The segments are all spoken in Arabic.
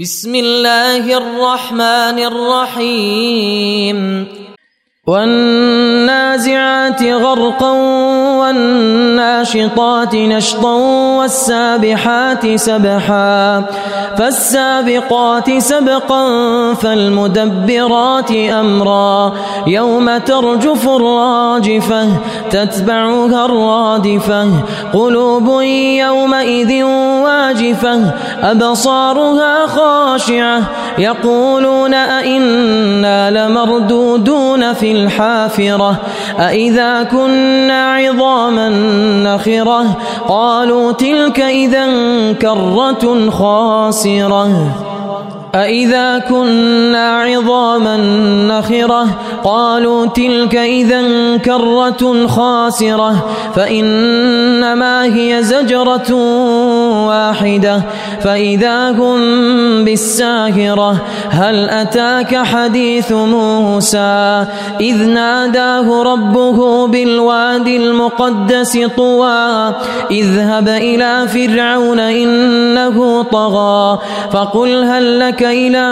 بسم الله الرحمن الرحيم. والنازعات غرقا والناشطات نشطا والسابحات سبحا. فالسابقات سبقا فالمدبرات امرا يوم ترجف الراجفة تتبعها الرادفة قلوب يومئذ واجفة أبصارها خاشعة يقولون ائنا لمردودون في الحافرة أإذا كنا عظاما نخرة قالوا تلك إذا كرة خاسرة. أإذا كنا عظاما نخرة قالوا تلك إذا كرة خاسرة فإنما هي زجرة واحدة. فإذا هم بالساهرة هل أتاك حديث موسى؟ إذ ناداه ربه بالوادي المقدس طوى. اذهب إلى فرعون إنه طغى. فقل هل لك إلى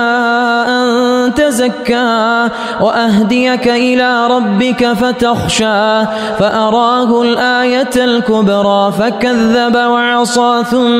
أن تزكى؟ وأهديك إلى ربك فتخشى. فأراه الآية الكبرى فكذب وعصى ثم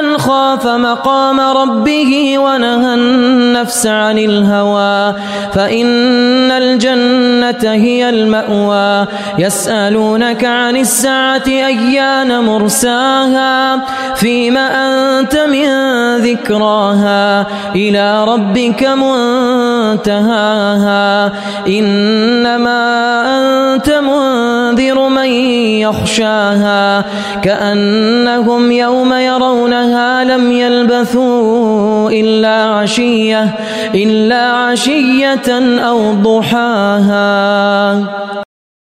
خاف مقام ربه ونهى النفس عن الهوى فإن الجنة هي المأوى يسألونك عن الساعة أيان مرساها فيما أنت من ذكراها إلى ربك منتهاها إنما أنت منذر من يخشاها كأنهم يوم يرونها لم يلبثوا إلا عشية إلا عشية أو ضحاها.